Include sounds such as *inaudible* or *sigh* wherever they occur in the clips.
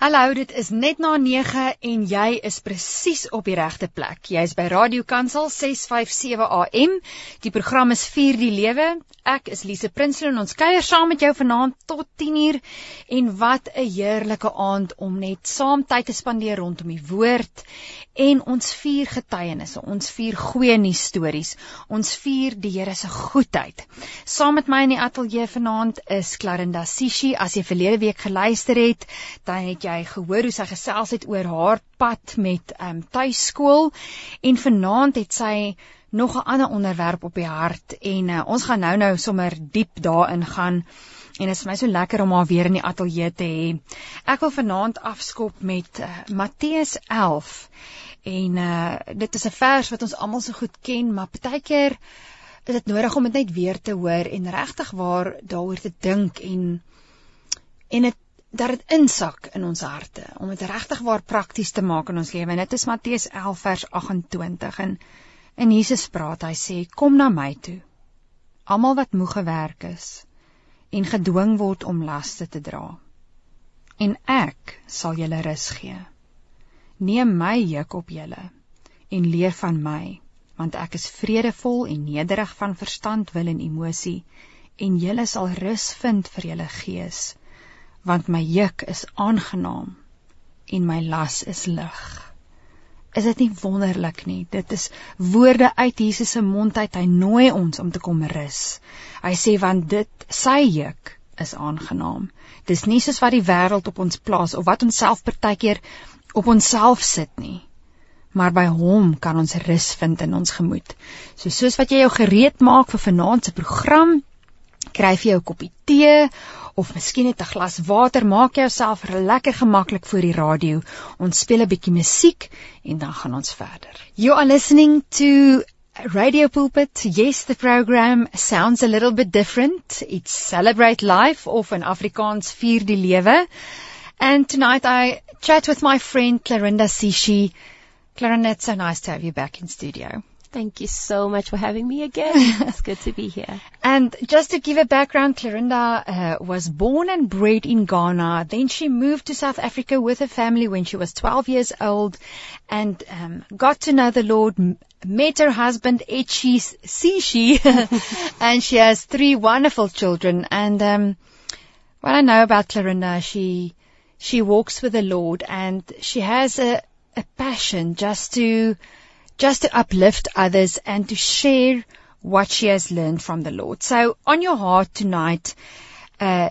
Hallo, dit is net na 9 en jy is presies op die regte plek. Jy is by Radio Kansel 657 AM. Die program is Vier die Lewe. Ek is Lise Prinsloo en ons kuier saam met jou vanaand tot 10uur en wat 'n heerlike aand om net saam tyd te spandeer rondom die woord en ons vier getuienisse, ons vier goeie nuus stories. Ons vier die Here se goedheid. Saam met my in die ateljee vanaand is Clarinda Sishi. As jy verlede week geluister het, dan het jy gehoor hoe sy gesels het oor haar pad met ehm um, tuiskool en vanaand het sy nog 'n ander onderwerp op die hart en uh, ons gaan nou nou sommer diep daarin gaan en dit is vir my so lekker om haar weer in die ateljee te hê. Ek wil vanaand afskop met uh, Matteus 11 en uh, dit is 'n vers wat ons almal so goed ken, maar partykeer is dit nodig om dit net weer te hoor en regtig waar daaroor te dink en en dit dat dit insak in ons harte om dit regtig waar prakties te maak in ons lewe. En dit is Matteus 11 vers 28 en en Jesus praat. Hy sê: "Kom na my toe, almal wat moeg gewerk is en gedwing word om laste te dra, en ek sal julle rus gee. Neem my juk op julle en leer van my, want ek is vredevol en nederig van verstand, wil en emosie, en julle sal rus vind vir julle gees." Want my juk is aangenaam en my las is lig. Is dit nie wonderlik nie? Dit is woorde uit Jesus se mond uit. Hy nooi ons om te kom rus. Hy sê want dit sy juk is aangenaam. Dis nie soos wat die wêreld op ons plaas of wat ons self partykeer op onsself sit nie. Maar by hom kan ons rus vind in ons gemoed. So soos wat jy jou gereed maak vir vanaand se program, kry jy 'n koppie tee of miskien net 'n glas water, maak jouself lekker gemaklik voor die radio. Ons speel 'n bietjie musiek en dan gaan ons verder. You are listening to Radio Pulpit. Yes, the program sounds a little bit different. It's Celebrate Life of in Afrikaans Vier die Lewe. And tonight I chat with my friend Clarinda Sishi. Clarinda, it's so nice to have you back in studio. Thank you so much for having me again. *laughs* it's good to be here. And just to give a background, Clarinda uh, was born and bred in Ghana. Then she moved to South Africa with her family when she was 12 years old and um, got to know the Lord, met her husband, Echi Sishi, *laughs* and she has three wonderful children. And um, what I know about Clarinda, she she walks with the Lord and she has a, a passion just to just to uplift others and to share what she has learned from the Lord. So, on your heart tonight uh,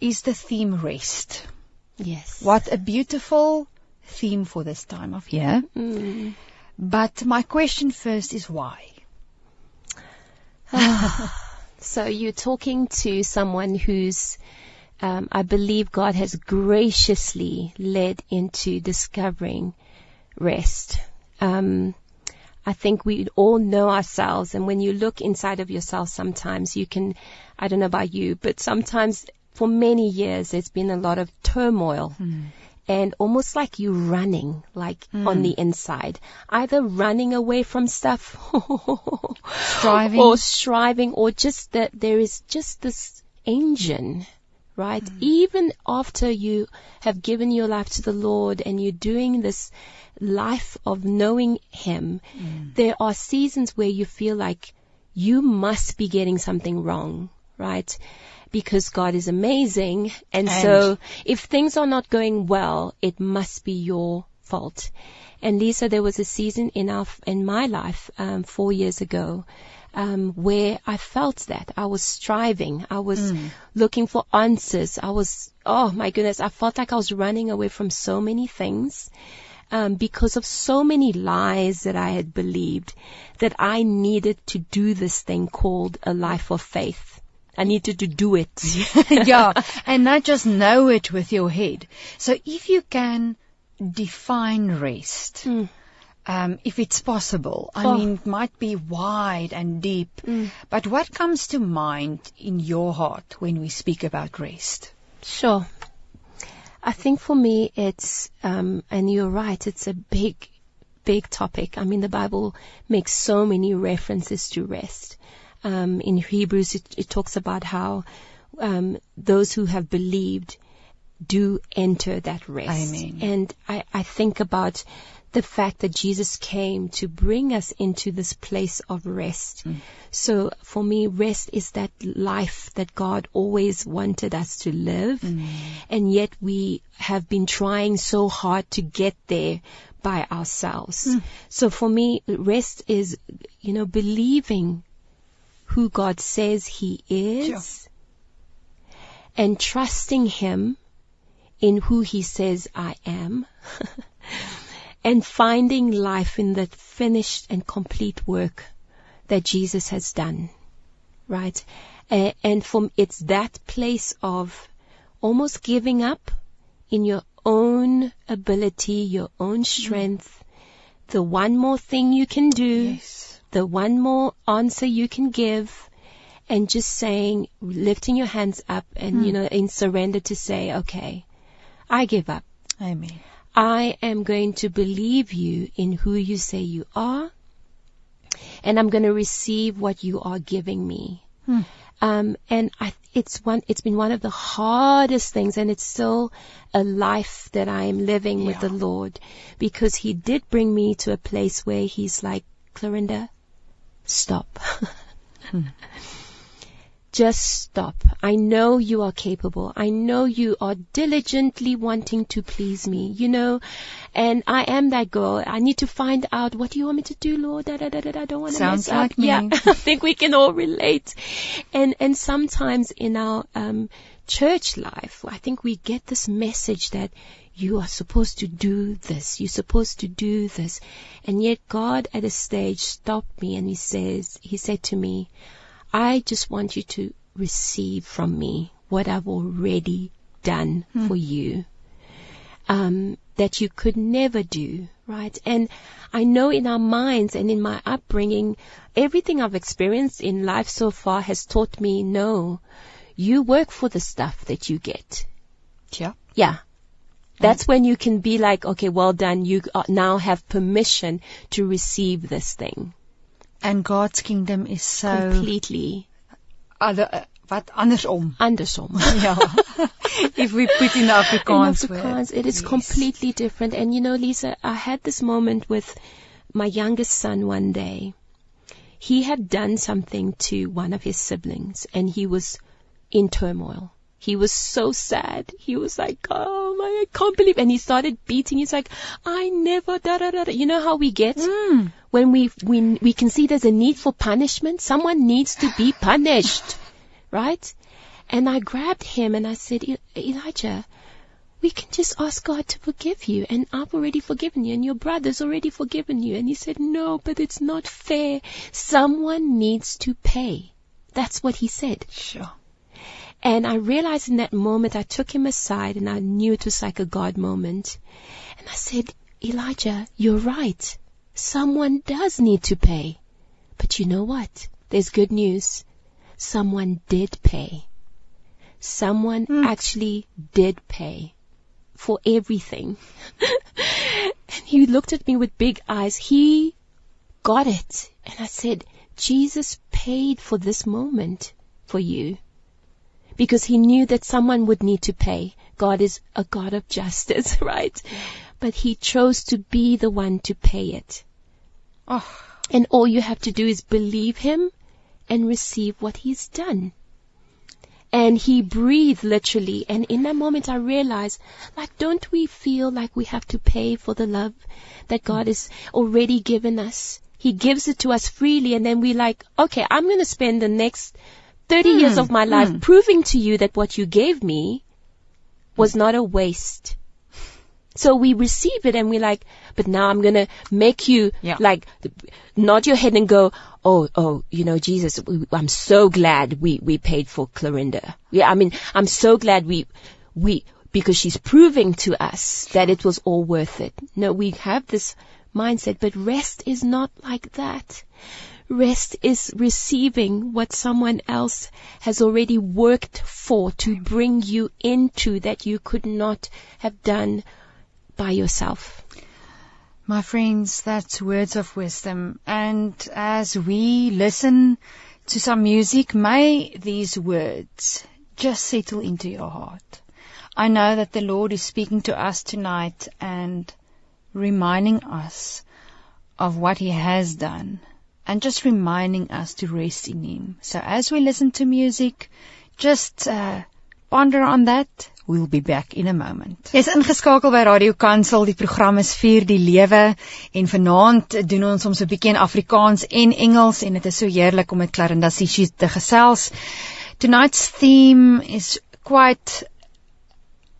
is the theme rest. Yes. What a beautiful theme for this time of year. Mm. But my question first is why? *sighs* so, you're talking to someone who's um, I believe God has graciously led into discovering rest. Um, I think we all know ourselves. And when you look inside of yourself, sometimes you can, I don't know about you, but sometimes for many years, there's been a lot of turmoil. Mm. And almost like you running, like mm. on the inside, either running away from stuff, striving, *laughs* or striving, or just that there is just this engine right? Mm. Even after you have given your life to the Lord and you're doing this life of knowing Him, mm. there are seasons where you feel like you must be getting something wrong, right? Because God is amazing. And, and so if things are not going well, it must be your fault. And Lisa, there was a season in our, in my life, um, four years ago, um, where I felt that I was striving. I was mm. looking for answers. I was, oh my goodness, I felt like I was running away from so many things um, because of so many lies that I had believed that I needed to do this thing called a life of faith. I needed to do it. *laughs* yeah, and not just know it with your head. So if you can define rest, mm. Um, if it's possible, I Oh. mean, it might be wide and deep, Mm. but what comes to mind in your heart when we speak about rest? Sure. I think for me it's, um, and you're right, it's a big, big topic. I mean, the Bible makes so many references to rest. Um, in Hebrews, it, it talks about how um, those who have believed, do enter that rest. Amen. And I, I think about the fact that Jesus came to bring us into this place of rest. Mm. So for me, rest is that life that God always wanted us to live. Mm. And yet we have been trying so hard to get there by ourselves. Mm. So for me, rest is, you know, believing who God says He is Sure. and trusting Him in who He says I am. *laughs* and finding life in the finished and complete work that Jesus has done. Right? And from it's that place of almost giving up in your own ability, your own mm-hmm. strength, the one more thing you can do, Yes. the one more answer you can give, and just saying, lifting your hands up and, hmm. you know, in surrender to say, okay, I give up. Amen. I am going to believe you in who you say you are, and I'm going to receive what you are giving me. Hmm. Um, and I, it's one, it's been one of the hardest things, and it's still a life that I am living with the Lord, because He did bring me to a place where He's like, Clarinda, stop. *laughs* Just stop. I know you are capable. I know you are diligently wanting to please me, you know, and I am that girl. I need to find out what do you want me to do, Lord? Da, da, da, da. I don't want to Sounds mess up. like me. Yeah, *laughs* I think we can all relate. And and sometimes in our um, church life, I think we get this message that you are supposed to do this. You're supposed to do this. And yet God at a stage stopped me and he says, he said to me, I just want you to receive from me what I've already done for you. Um, that you could never do, right? And I know in our minds and in my upbringing, everything I've experienced in life so far has taught me, no, you work for the stuff that you get. Yeah. Yeah. That's when you can be like, okay, well done. You uh, now have permission to receive this thing And God's kingdom is so completely other wat andersom. andersom. *laughs* Ja. if we put in the In Afrikaans. Afrikaans, it is Yes. completely different. And you know, Lisa, I had this moment with my youngest son one day. He had done something to one of his siblings and he was in turmoil. He was so sad. He was like, oh my, I can't believe, and he started beating. He's like, I never, da da. da." You know how we get Mm. When we, we, we can see there's a need for punishment. Someone needs to be punished. Right? And I grabbed him and I said, "E- Elijah, we can just ask God to forgive you. And I've already forgiven you and your brother's already forgiven you. And he said, no, but it's not fair. Someone needs to pay. That's what he said. Sure. And I realized in that moment, I took him aside and I knew it was like a God moment. And I said, Elijah, you're right. Someone does need to pay. But you know what? There's good news. Someone did pay. Someone Hmm. actually did pay for everything. *laughs* and he looked at me with big eyes. He got it. And I said, Jesus paid for this moment for you because he knew that someone would need to pay. God is a God of justice, *laughs* right? But he chose to be the one to pay it. Oh, And all you have to do is believe him and receive what he's done. And he breathed literally. And in that moment, I realized, like, don't we feel like we have to pay for the love that God has already given us? He gives it to us freely. And then we like, okay, I'm going to spend the next 30 years of my life mm. proving to you that what you gave me was not a waste. So we receive it and we're like, but now I'm gonna make you Yeah. like nod your head and go, oh, oh, you know, Jesus, I'm so glad we, we paid for Clarinda. Yeah, I mean, I'm so glad we, we, because she's proving to us that it was all worth it. No, we have this mindset, but rest is not like that. Rest is receiving what someone else has already worked for to bring you into that you could not have done by yourself. My friends, that's words of wisdom. And as we listen to some music, may these words just settle into your heart. I know that the Lord is speaking to us tonight and reminding us of what He has done and just reminding us to rest in Him. So as we listen to music, just uh, ponder on that. We'll be back in a moment. Jy's ingeskakel by Radio Kansel. Die program is Vier die Lewe en vanaand doen ons soms 'n bietjie in Afrikaans en Engels en dit is so heerlik om met Clarinda Sissi te gesels. Tonight's theme is quite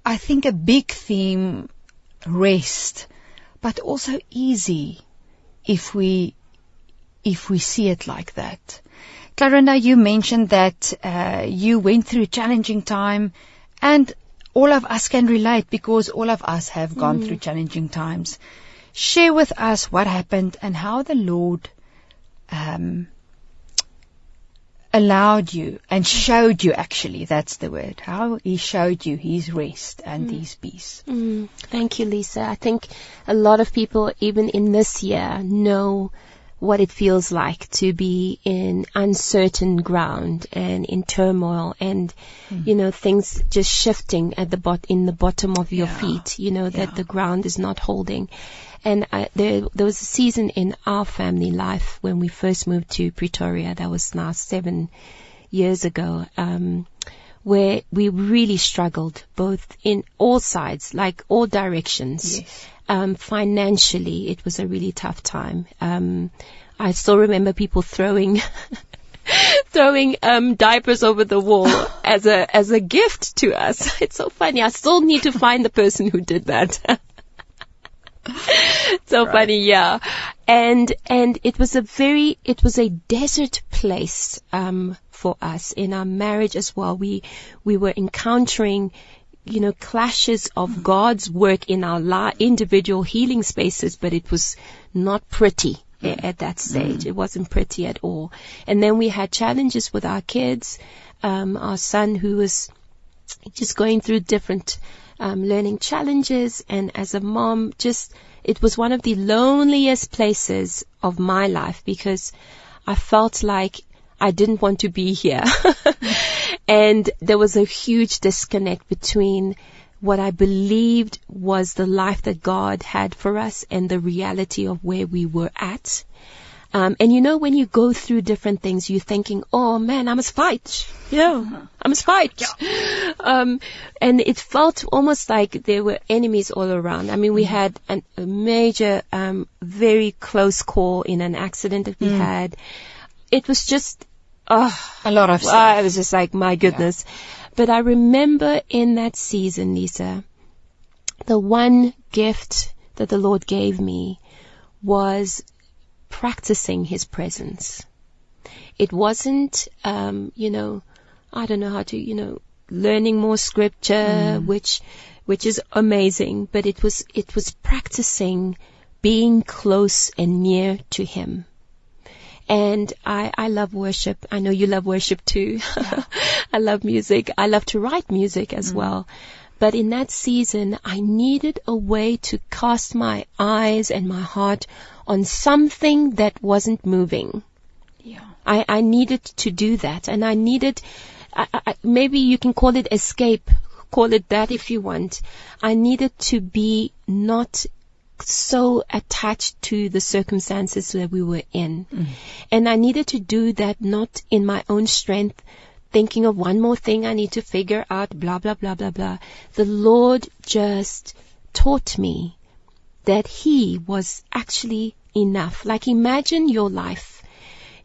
I think a big theme rest but also easy if we if we see it like that. Clarinda, you mentioned that uh, you went through a challenging time, and all of us can relate because all of us have gone mm. through challenging times. Share with us what happened and how the Lord um, allowed you and showed you actually that's the word how he showed you his rest and mm. his peace mm. thank you lisa i think a lot of people even in this year know what it feels like to be in uncertain ground and in turmoil and mm. you know things just shifting at the bot in the bottom of your yeah. feet you know that yeah. the ground is not holding and I, there, there was a season in our family life when we first moved to Pretoria. That was now seven years ago. Um, where we really struggled both in all sides, like all directions. Yes. Um, financially, it was a really tough time. Um, I still remember people throwing *laughs* throwing um, diapers over the wall *laughs* as a as a gift to us. *laughs* It's so funny. I still need to find the person who did that. so right. funny, yeah. And and it was a very it was a desert place um, for us in our marriage as well. We we were encountering you know clashes of God's work in our la- individual healing spaces, but it was not pretty mm. at that stage. Mm. It wasn't pretty at all. And then we had challenges with our kids. Um, our son who was just going through different um, learning challenges. And as a mom, just it was one of the loneliest places of my life because I felt like I didn't want to be here. *laughs* and there was a huge disconnect between what I believed was the life that God had for us and the reality of where we were at. Um, and you know, when you go through different things, you're thinking, oh man, I must fight. Know, *laughs* I must fight. Yeah. Um, and it felt almost like there were enemies all around. I mean, we mm. had an, a major, um, very close call in an accident that we mm. had. It was just, oh, a lot of stuff. I was just like, my goodness. Yeah. But I remember in that season, Lisa, the one gift that the Lord gave me was practicing his presence. It wasn't, um, you know, I don't know how to, you know, learning more scripture, mm. which, which is amazing, but it was, it was practicing being close and near to him. And I, I love worship. I know you love worship too. Yeah. *laughs* I love music. I love to write music as mm. well. But in that season, I needed a way to cast my eyes and my heart on something that wasn't moving. Yeah. I, I needed to do that. And I needed, I, I, maybe you can call it escape, call it that if you want. I needed to be not so attached to the circumstances that we were in. Mm. And I needed to do that not in my own strength, thinking of one more thing I need to figure out, blah, blah, blah, blah, blah. The Lord just taught me that He was actually enough. Like imagine your life.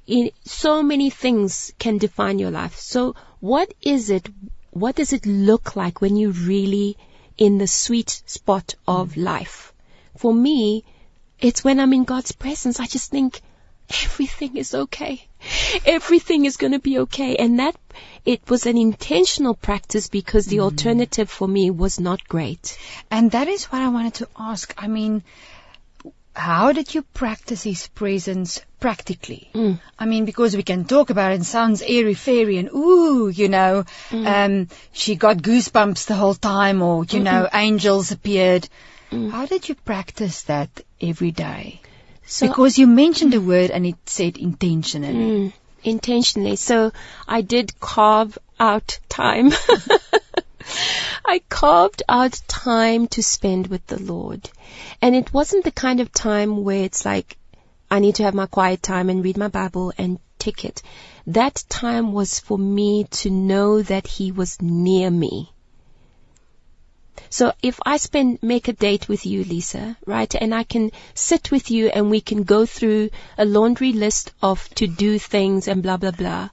In, so many things can define your life. So what is it, what does it look like when you really in the sweet spot of mm. life? For me, it's when I'm in God's presence. I just think, everything is okay. Everything is going to be okay. And that, it was an intentional practice because the mm. alternative for me was not great. And that is what I wanted to ask. I mean, how did you practice his presence practically? Mm. I mean, because we can talk about it, it sounds airy fairy and ooh, you know, mm. um, she got goosebumps the whole time or, you Mm-mm. know, angels appeared. Mm. How did you practice that every day? So, because you mentioned a word and it said intentionally. Mm, intentionally. So I did carve out time *laughs* I carved out time to spend with the Lord. And it wasn't the kind of time where it's like, I need to have my quiet time and read my Bible and tick it. That time was for me to know that He was near me. So if I spend, make a date with you, Lisa, right, and I can sit with you and we can go through a laundry list of to do things and blah, blah, blah.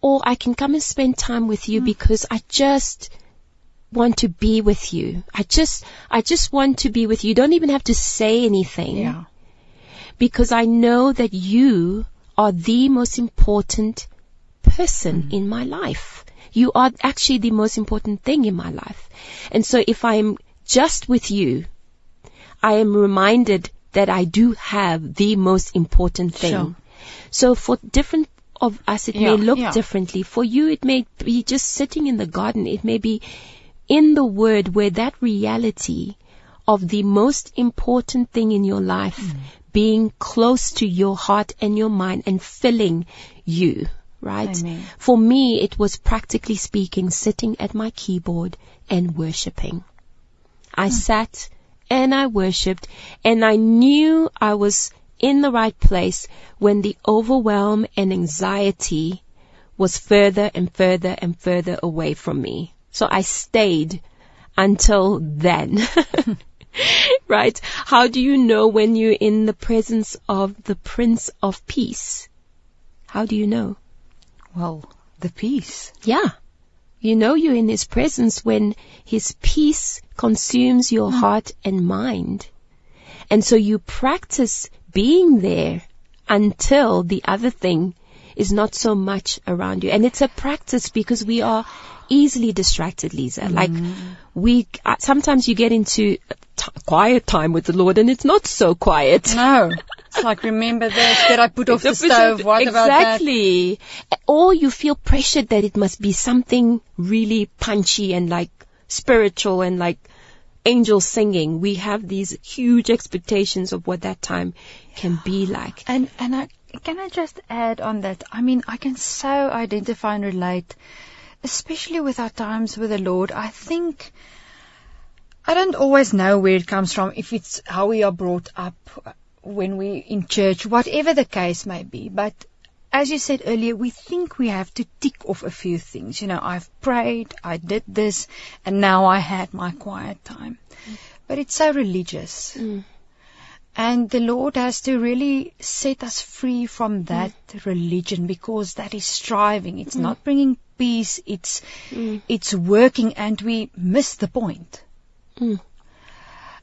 Or I can come and spend time with you mm. because I just want to be with you. I just, I just want to be with you. You don't even have to say anything. Yeah. Because I know that you are the most important person mm. in my life. You are actually the most important thing in my life. And so if I'm just with you, I am reminded that I do have the most important thing. Sure. So for different of us, it yeah, may look yeah. differently. For you, it may be just sitting in the garden. It may be in the word where that reality of the most important thing in your life mm. being close to your heart and your mind and filling you right? Amen. For me, it was practically speaking sitting at my keyboard and worshiping. I hmm. sat and I worshiped and I knew I was in the right place when the overwhelm and anxiety was further and further and further away from me. So I stayed until then. *laughs* right? How do you know when you're in the presence of the Prince of Peace? How do you know? Well, the peace. Yeah. You know you're in His presence when His peace consumes your mm. heart and mind. And so you practice being there until the other thing is not so much around you. And it's a practice because we are easily distracted, Lisa. Mm. Like we, uh, sometimes you get into t- quiet time with the Lord and it's not so quiet. No. It's like, remember this? Did I put *laughs* off the stove? What exactly. about that? Exactly. Or you feel pressured that it must be something really punchy and like spiritual and like angel singing. We have these huge expectations of what that time can be like. And, and I, can I just add on that? I mean, I can so identify and relate, especially with our times with the Lord. I think, I don't always know where it comes from, if it's how we are brought up when we in church, whatever the case may be. But as you said earlier, we think we have to tick off a few things. You know, I've prayed, I did this, and now I had my quiet time. Mm. But it's so religious. Mm. And the Lord has to really set us free from mm. that mm. religion because that is striving. It's mm. not bringing peace. It's, mm. it's working and we miss the point.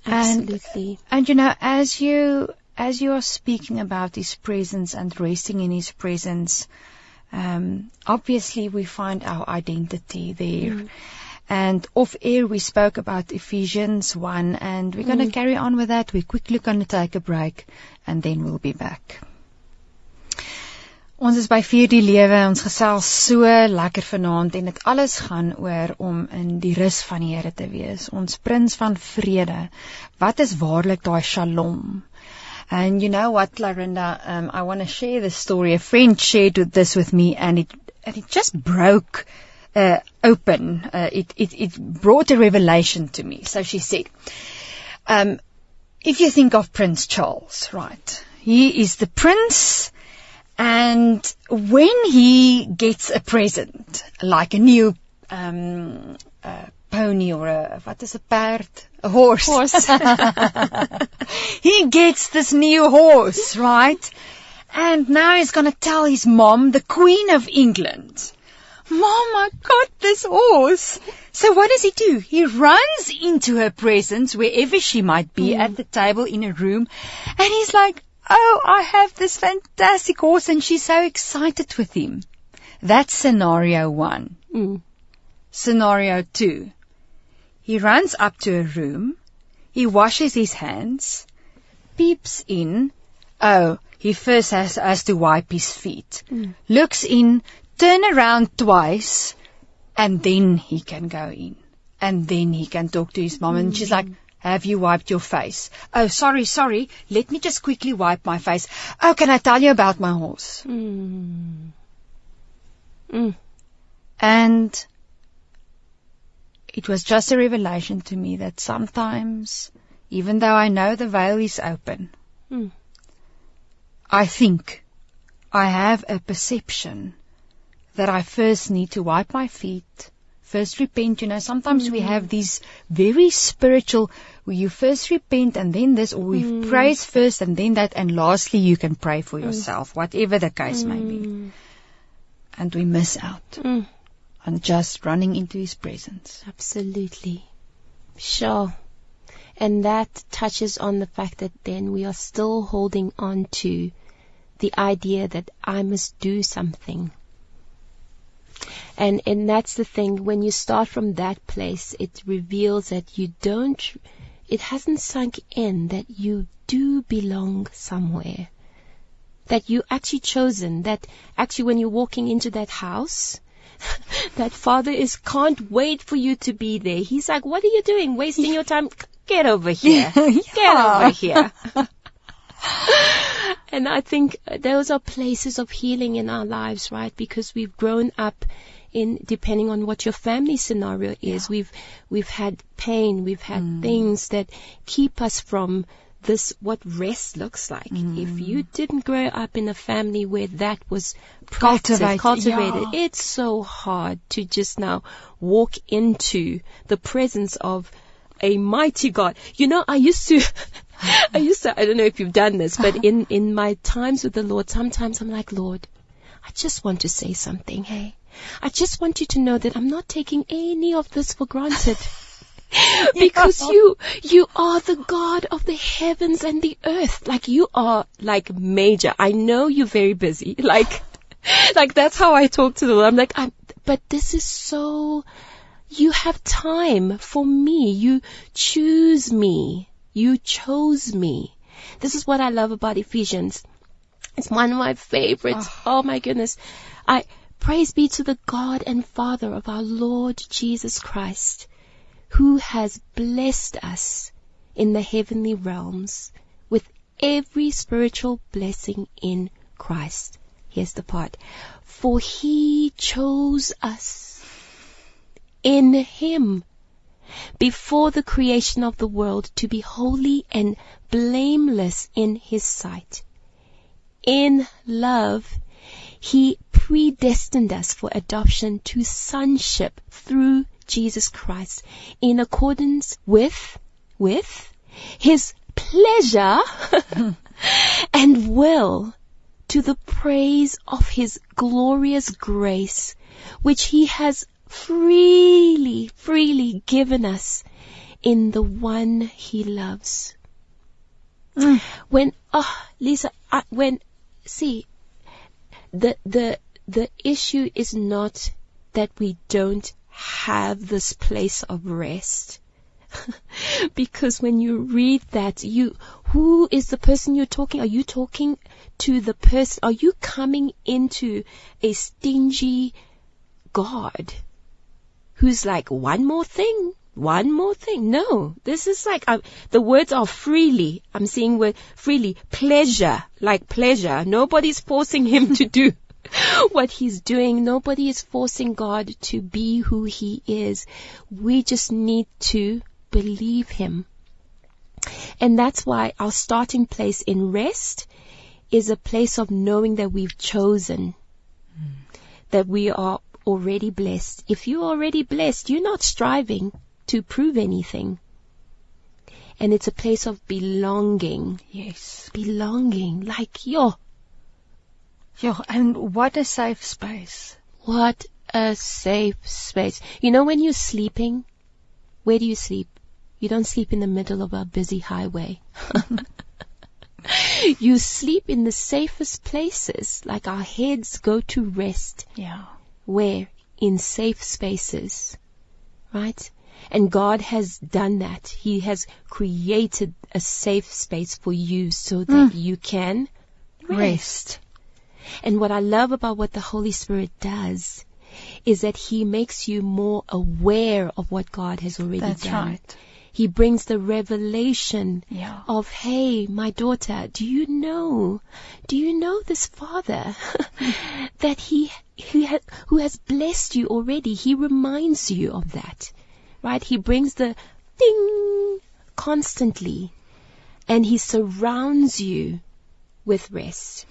Absolutely. And, and you know, as you as you are speaking about His presence and resting in His presence, um, obviously we find our identity there. Mm. And off air, we spoke about Ephesians 1, and we're mm. going to carry on with that. We're quickly going to take a break, and then we'll be back. Ons is by Vier die Lewe. Ons gesels so lekker vanaand en dit alles gaan oor om in die rus van die Here te wees. Ons prins van vrede. Wat is waarlik daai Shalom? And you know what, Larinda, um, I want to share this story. A friend shared this with me, and it and it just broke uh, open. Uh, it, it it brought a revelation to me. So she said, um, if you think of Prince Charles, right? He is the prince, and when he gets a present, like a new um, uh, pony or a what is a perd? A horse. Horse. *laughs* he gets this new horse, right? And now he's going to tell his mom, the Queen of England, Mom, I got this horse. So what does he do? He runs into her presence, wherever she might be, mm. at the table in a room, and he's like, Oh, I have this fantastic horse, and she's so excited with him. That's scenario one. Mm. Scenario two. He runs up to a room. He washes his hands, peeps in. Oh, he first has, has to wipe his feet. Mm. Looks in, turn around twice, and then he can go in. And then he can talk to his mom. Mm. And she's like, have you wiped your face? Oh, sorry, sorry. Let me just quickly wipe my face. Oh, can I tell you about my horse? Mm. Mm. And it was just a revelation to me that sometimes, even though I know the veil is open, Mm. I think I have a perception that I first need to wipe my feet, first repent. You know, sometimes we have these very spiritual, where you first repent and then this, or we Mm. praise first and then that, and lastly you can pray for yourself, whatever the case may be. Mm. And we miss out On just running into His presence. Absolutely. Sure. And that touches on the fact that then we are still holding on to the idea that I must do something. And, and that's the thing, when you start from that place, it reveals that you don't, it hasn't sunk in that you do belong somewhere. That you actually chosen, that actually when you're walking into that house, *laughs* that father is can't wait for you to be there. He's like, what are you doing? Wasting your time? Get over here. *laughs* Get over here. *laughs* and I think those are places of healing in our lives, right? Because we've grown up in, depending on what your family scenario is, we've, we've had pain, we've had Mm. things that keep us from this, what rest looks like. Mm. If you didn't grow up in a family where that was Cultivated, cultivated, yeah. it's so hard to just now walk into the presence of a mighty God. You know, I used to, *laughs* I used to, I don't know if you've done this, but in, in my times with the Lord, sometimes I'm like, Lord, I just want to say something, hey. I just want you to know that I'm not taking any of this for granted. *laughs* *laughs* because you, you are the God of the heavens and the earth. Like you are like major. I know you're very busy. *laughs* Like, like that's how I talk to the Lord. I'm like, I'm, but this is so, you have time for me. You choose me. You chose me. This is what I love about Ephesians. It's one of my favorites. Ah. Oh, my goodness. I praise be to the God and Father of our Lord Jesus Christ, who has blessed us in the heavenly realms with every spiritual blessing in Christ. Here's the part. For he chose us in him before the creation of the world to be holy and blameless in his sight. In love, he predestined us for adoption to sonship through Jesus Christ in accordance with, with his pleasure *laughs* and will to the praise of his glorious grace, which he has freely, freely given us in the one he loves. Mm. When, oh, Lisa, I, when, see, the, the, the issue is not that we don't have this place of rest. *laughs* because when you read that, you, who is the person you're talking? Are you talking to the person? Are you coming into a stingy God who's like, one more thing, one more thing? No, this is like, uh, the words are freely. I'm seeing word freely, pleasure, like pleasure. Nobody's forcing him to do *laughs* *laughs* what he's doing. Nobody is forcing God to be who he is. We just need to believe him. And that's why our starting place in rest is a place of knowing that we've chosen, that we are already blessed. If you're already blessed, you're not striving to prove anything. And it's a place of belonging. Yes. Belonging. Like, yo, Yeah, and what a safe space. What a safe space. You know, when you're sleeping, where do you sleep? You don't sleep in the middle of a busy highway. *laughs* you sleep in the safest places, like our heads go to rest. Yeah. Where? In safe spaces. Right? And God has done that. He has created a safe space for you so that mm. you can Rest. And what I love about what the Holy Spirit does is that He makes you more aware of what God has already That's done. right. He brings the revelation Yeah. of, hey, my daughter, do you know, do you know this Father *laughs* that He, who, ha- who has blessed you already? He reminds you of that. right? He brings the ding constantly and he surrounds you with rest.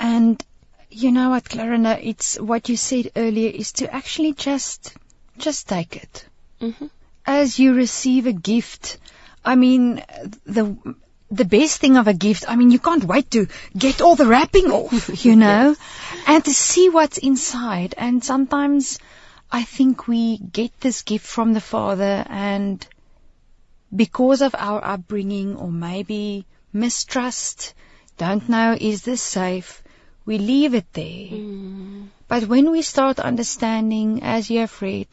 And you know what, Clarinda, it's what you said earlier is to actually just, just take it. Mm-hmm. As you receive a gift, I mean, the, the best thing of a gift, I mean, you can't wait to get all the wrapping off, *laughs* you know, yes. and to see what's inside. And sometimes I think we get this gift from the Father and because of our upbringing or maybe mistrust, don't know, is this safe? We leave it there. Mm. But when we start understanding, as you have read,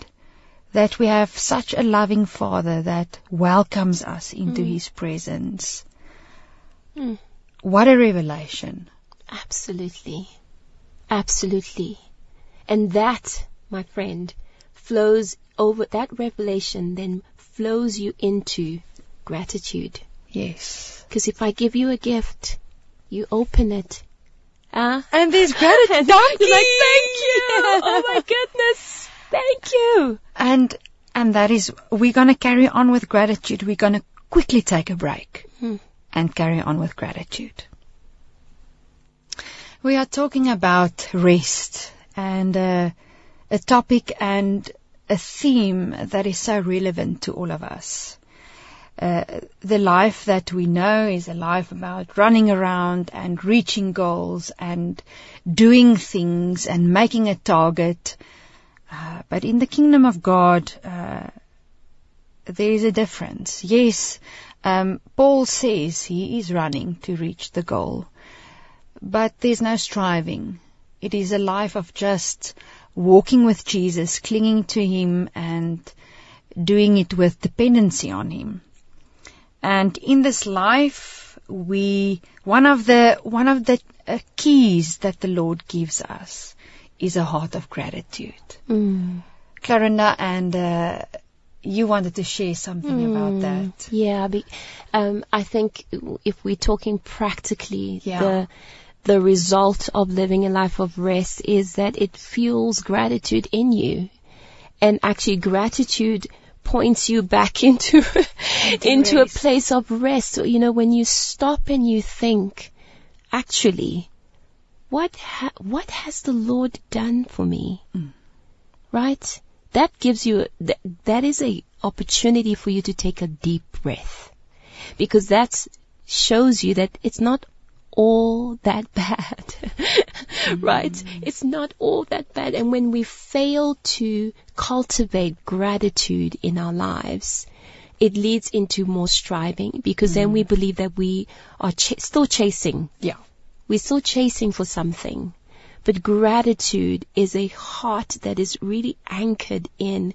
that we have such a loving Father that welcomes us into mm. His presence, mm. what a revelation. Absolutely. Absolutely. And that, my friend, flows over, that revelation then flows you into gratitude. Yes. Because if I give you a gift, you open it. Uh, and there's gratitude. *laughs* Donkey! like, *laughs* thank you! *laughs* oh my goodness! Thank you! And, and that is, we're gonna carry on with gratitude. We're gonna quickly take a break hmm. and carry on with gratitude. We are talking about rest and uh, a topic and a theme that is so relevant to all of us. Uh, the life that we know is a life about running around and reaching goals and doing things and making a target. Uh, but in the kingdom of God, uh, there is a difference. Yes, um, Paul says he is running to reach the goal, but there's no striving. It is a life of just walking with Jesus, clinging to Him and doing it with dependency on Him. And in this life, we, one of the, one of the uh, keys that the Lord gives us is a heart of gratitude. Mm. Clarinda and, uh, you wanted to share something mm, about that. Yeah, be, um, I think if we're talking practically, yeah. the the result of living a life of rest is that it fuels gratitude in you. And actually gratitude points you back *laughs* into, into a place of rest. So, you know, when you stop and you think, actually, what, ha- what has the Lord done for me? Mm. Right? That gives you, th- that is a opportunity for you to take a deep breath. Because that shows you that it's not all that *laughs* bad. Right? It's not all that bad. And when we fail to cultivate gratitude in our lives, it leads into more striving because mm. then we mm. believe that we are ch- still chasing. Yeah. We're still chasing for something. But gratitude is a heart that is really anchored in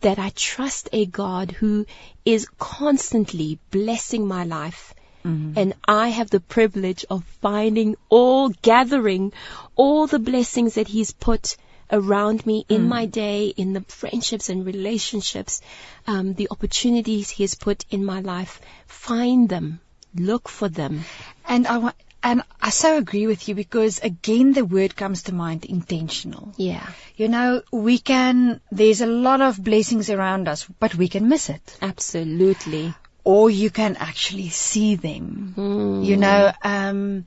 that I trust a God who is constantly blessing my life Mm-hmm. And I have the privilege of finding all, gathering all the blessings that He's put around me in mm. my day, in the friendships and relationships, um, the opportunities He has put in my life. Find them, look for them. And I want, and I so agree with you because again the word comes to mind intentional. Yeah. You know, we can, there's a lot of blessings around us, but we can miss it. Absolutely or you can actually see them. Mm. You know, um,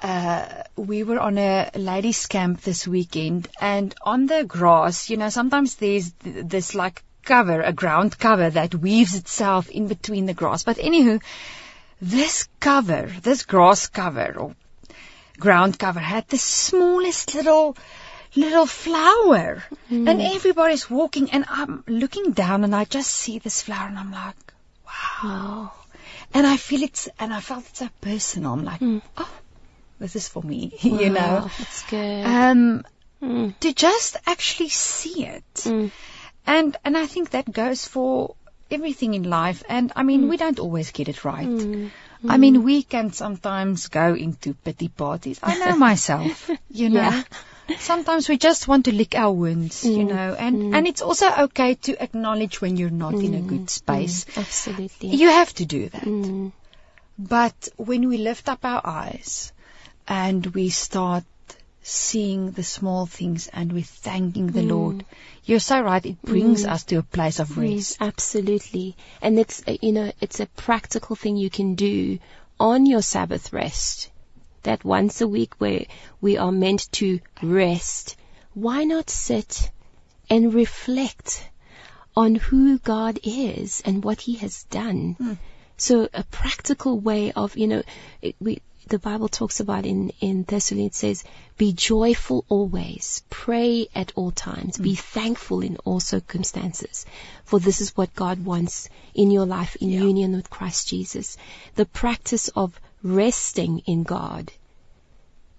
uh, we were on a ladies' camp this weekend, and on the grass, you know, sometimes there's th- this like cover, a ground cover that weaves itself in between the grass. But anywho, this cover, this grass cover or ground cover had the smallest little little flower mm. and everybody's walking and I'm looking down and I just see this flower and I'm like wow. And I feel it's, and I felt it's so personal. I'm like, mm. oh, this is for me, *laughs* wow, you know. That's good. Um, mm. to just actually see it. Mm. And, and I think that goes for everything in life. And I mean, we don't always get it right. I mean, we can sometimes go into pity parties. I know *laughs* myself, you know. Yeah sometimes we just want to lick our wounds, mm. you know, and, mm. and it's also okay to acknowledge when you're not mm. in a good mm. space. Mm. Absolutely. You have to do that. Mm. But when we lift up our eyes and we start seeing the small things and we're thanking the Lord. You're so right. It brings us to a place of rest. Mm, absolutely. And it's, uh, you know, it's a practical thing you can do on your Sabbath rest. That once a week where we are meant to rest. Why not sit and reflect on who God is and what He has done? Hmm. So a practical way of, you know, it, we, the Bible talks about in, in Thessalonians, it says, be joyful always, pray at all times, be thankful in all circumstances, for this is what God wants in your life in Yeah. union with Christ Jesus. The practice of resting in God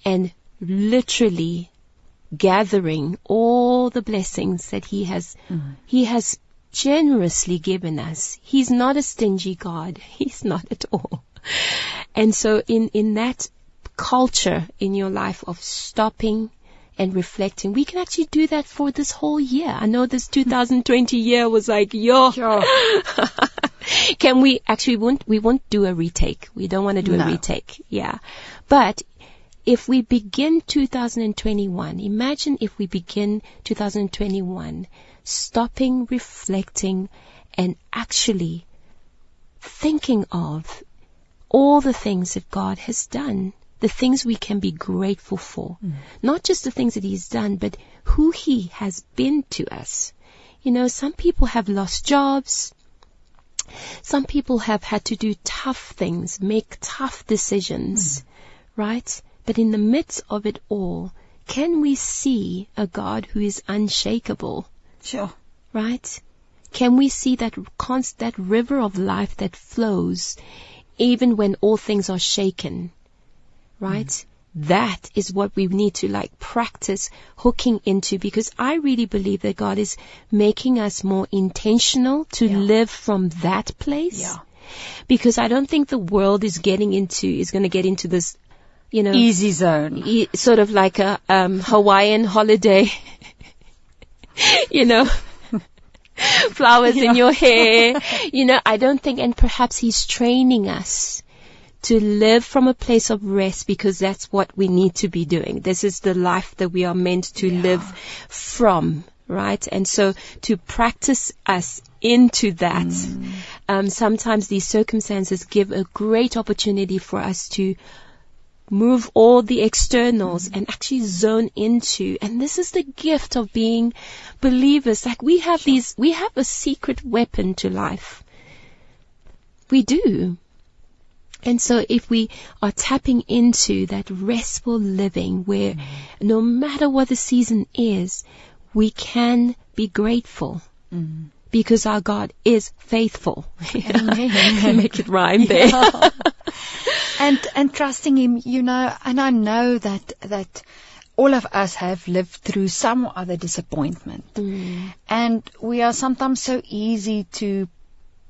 and literally gathering all the blessings that He has, mm-hmm. He has generously given us. He's not a stingy God. *laughs* He's not at all. And so in, in that culture in your life of stopping and reflecting, we can actually do that for this whole year. I know this 2020 year was like, yo, Sure. *laughs* can we actually we won't we won't do a retake. We don't want to do No. a retake. Yeah. But if we begin 2021, imagine if we begin 2021 stopping, reflecting and actually thinking of all the things that God has done, the things we can be grateful for. Mm. Not just the things that He's done, but who He has been to us. You know, some people have lost jobs. Some people have had to do tough things, make tough decisions, mm. right? But in the midst of it all, can we see a God who is unshakable? Sure. right? Can we see that const- that river of life that flows even when all things are shaken? Right? That is what we need to like practice hooking into because I really believe that God is making us more intentional to Yeah. live from that place. Yeah. Because I don't think the world is getting into, is going to get into this, you know, Easy zone. e- sort of like a um, Hawaiian holiday. *laughs* you know, *laughs* flowers in your hair. *laughs* You know, I don't think, and perhaps he's training us to live from a place of rest because that's what we need to be doing. This is the life that we are meant to Yeah. live from. Right? And so to practice us into that, um, sometimes these circumstances give a great opportunity for us to move all the externals and actually zone into. And this is the gift of being believers. Like we have these, we have a secret weapon to life. We do. And so if we are tapping into that restful living where no matter what the season is, we can be grateful because our God is faithful. *laughs* Make it rhyme there. *laughs* and and trusting him you know and i know that that all of us have lived through some other disappointment Mm. and we are sometimes so easy to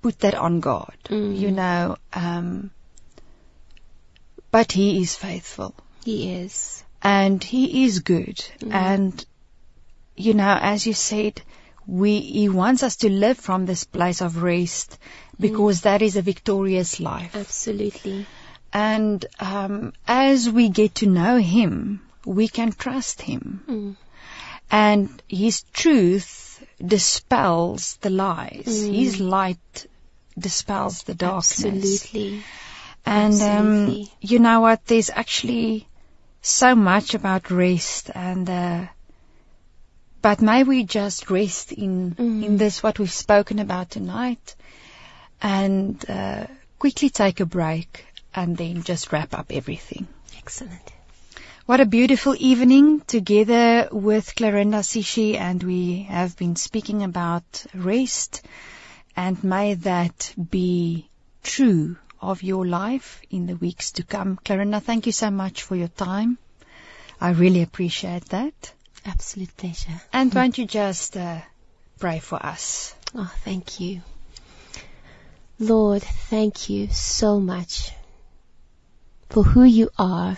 put that on god Mm. you know um but he is faithful He is. and he is good and you know as you said we he wants us to live from this place of rest because that is a victorious life Absolutely. and um, as we get to know him, we can trust him. Mm. And his truth dispels the lies. Mm. His light dispels the darkness. Absolutely. And um, you know what? There's actually so much about rest, and uh, but may we just rest in Mm. in this what we've spoken about tonight, and uh, quickly take a break, and then just wrap up everything. Excellent. What a beautiful evening together with Clarinda Sishi, and we have been speaking about rest, and may that be true of your life in the weeks to come. Clarinda, thank you so much for your time. I really appreciate that. Absolute pleasure. And won't you just uh, pray for us? Oh, thank you. Lord, thank you so much for who you are.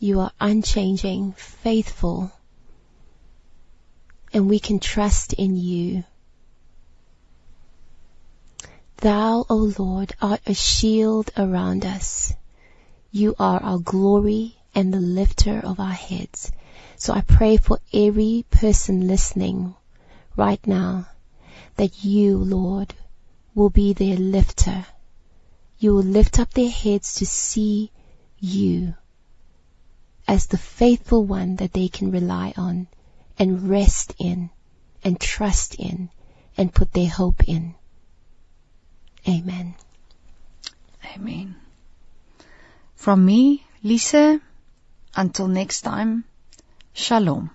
You are unchanging, faithful, and we can trust in you. Thou, O Lord, art a shield around us. You are our glory and the lifter of our heads. So I pray for every person listening right now that you, Lord, will be their lifter. You will lift up their heads to see you as the faithful one that they can rely on and rest in and trust in and put their hope in. Amen. Amen. From me, Lisa, until next time, Shalom.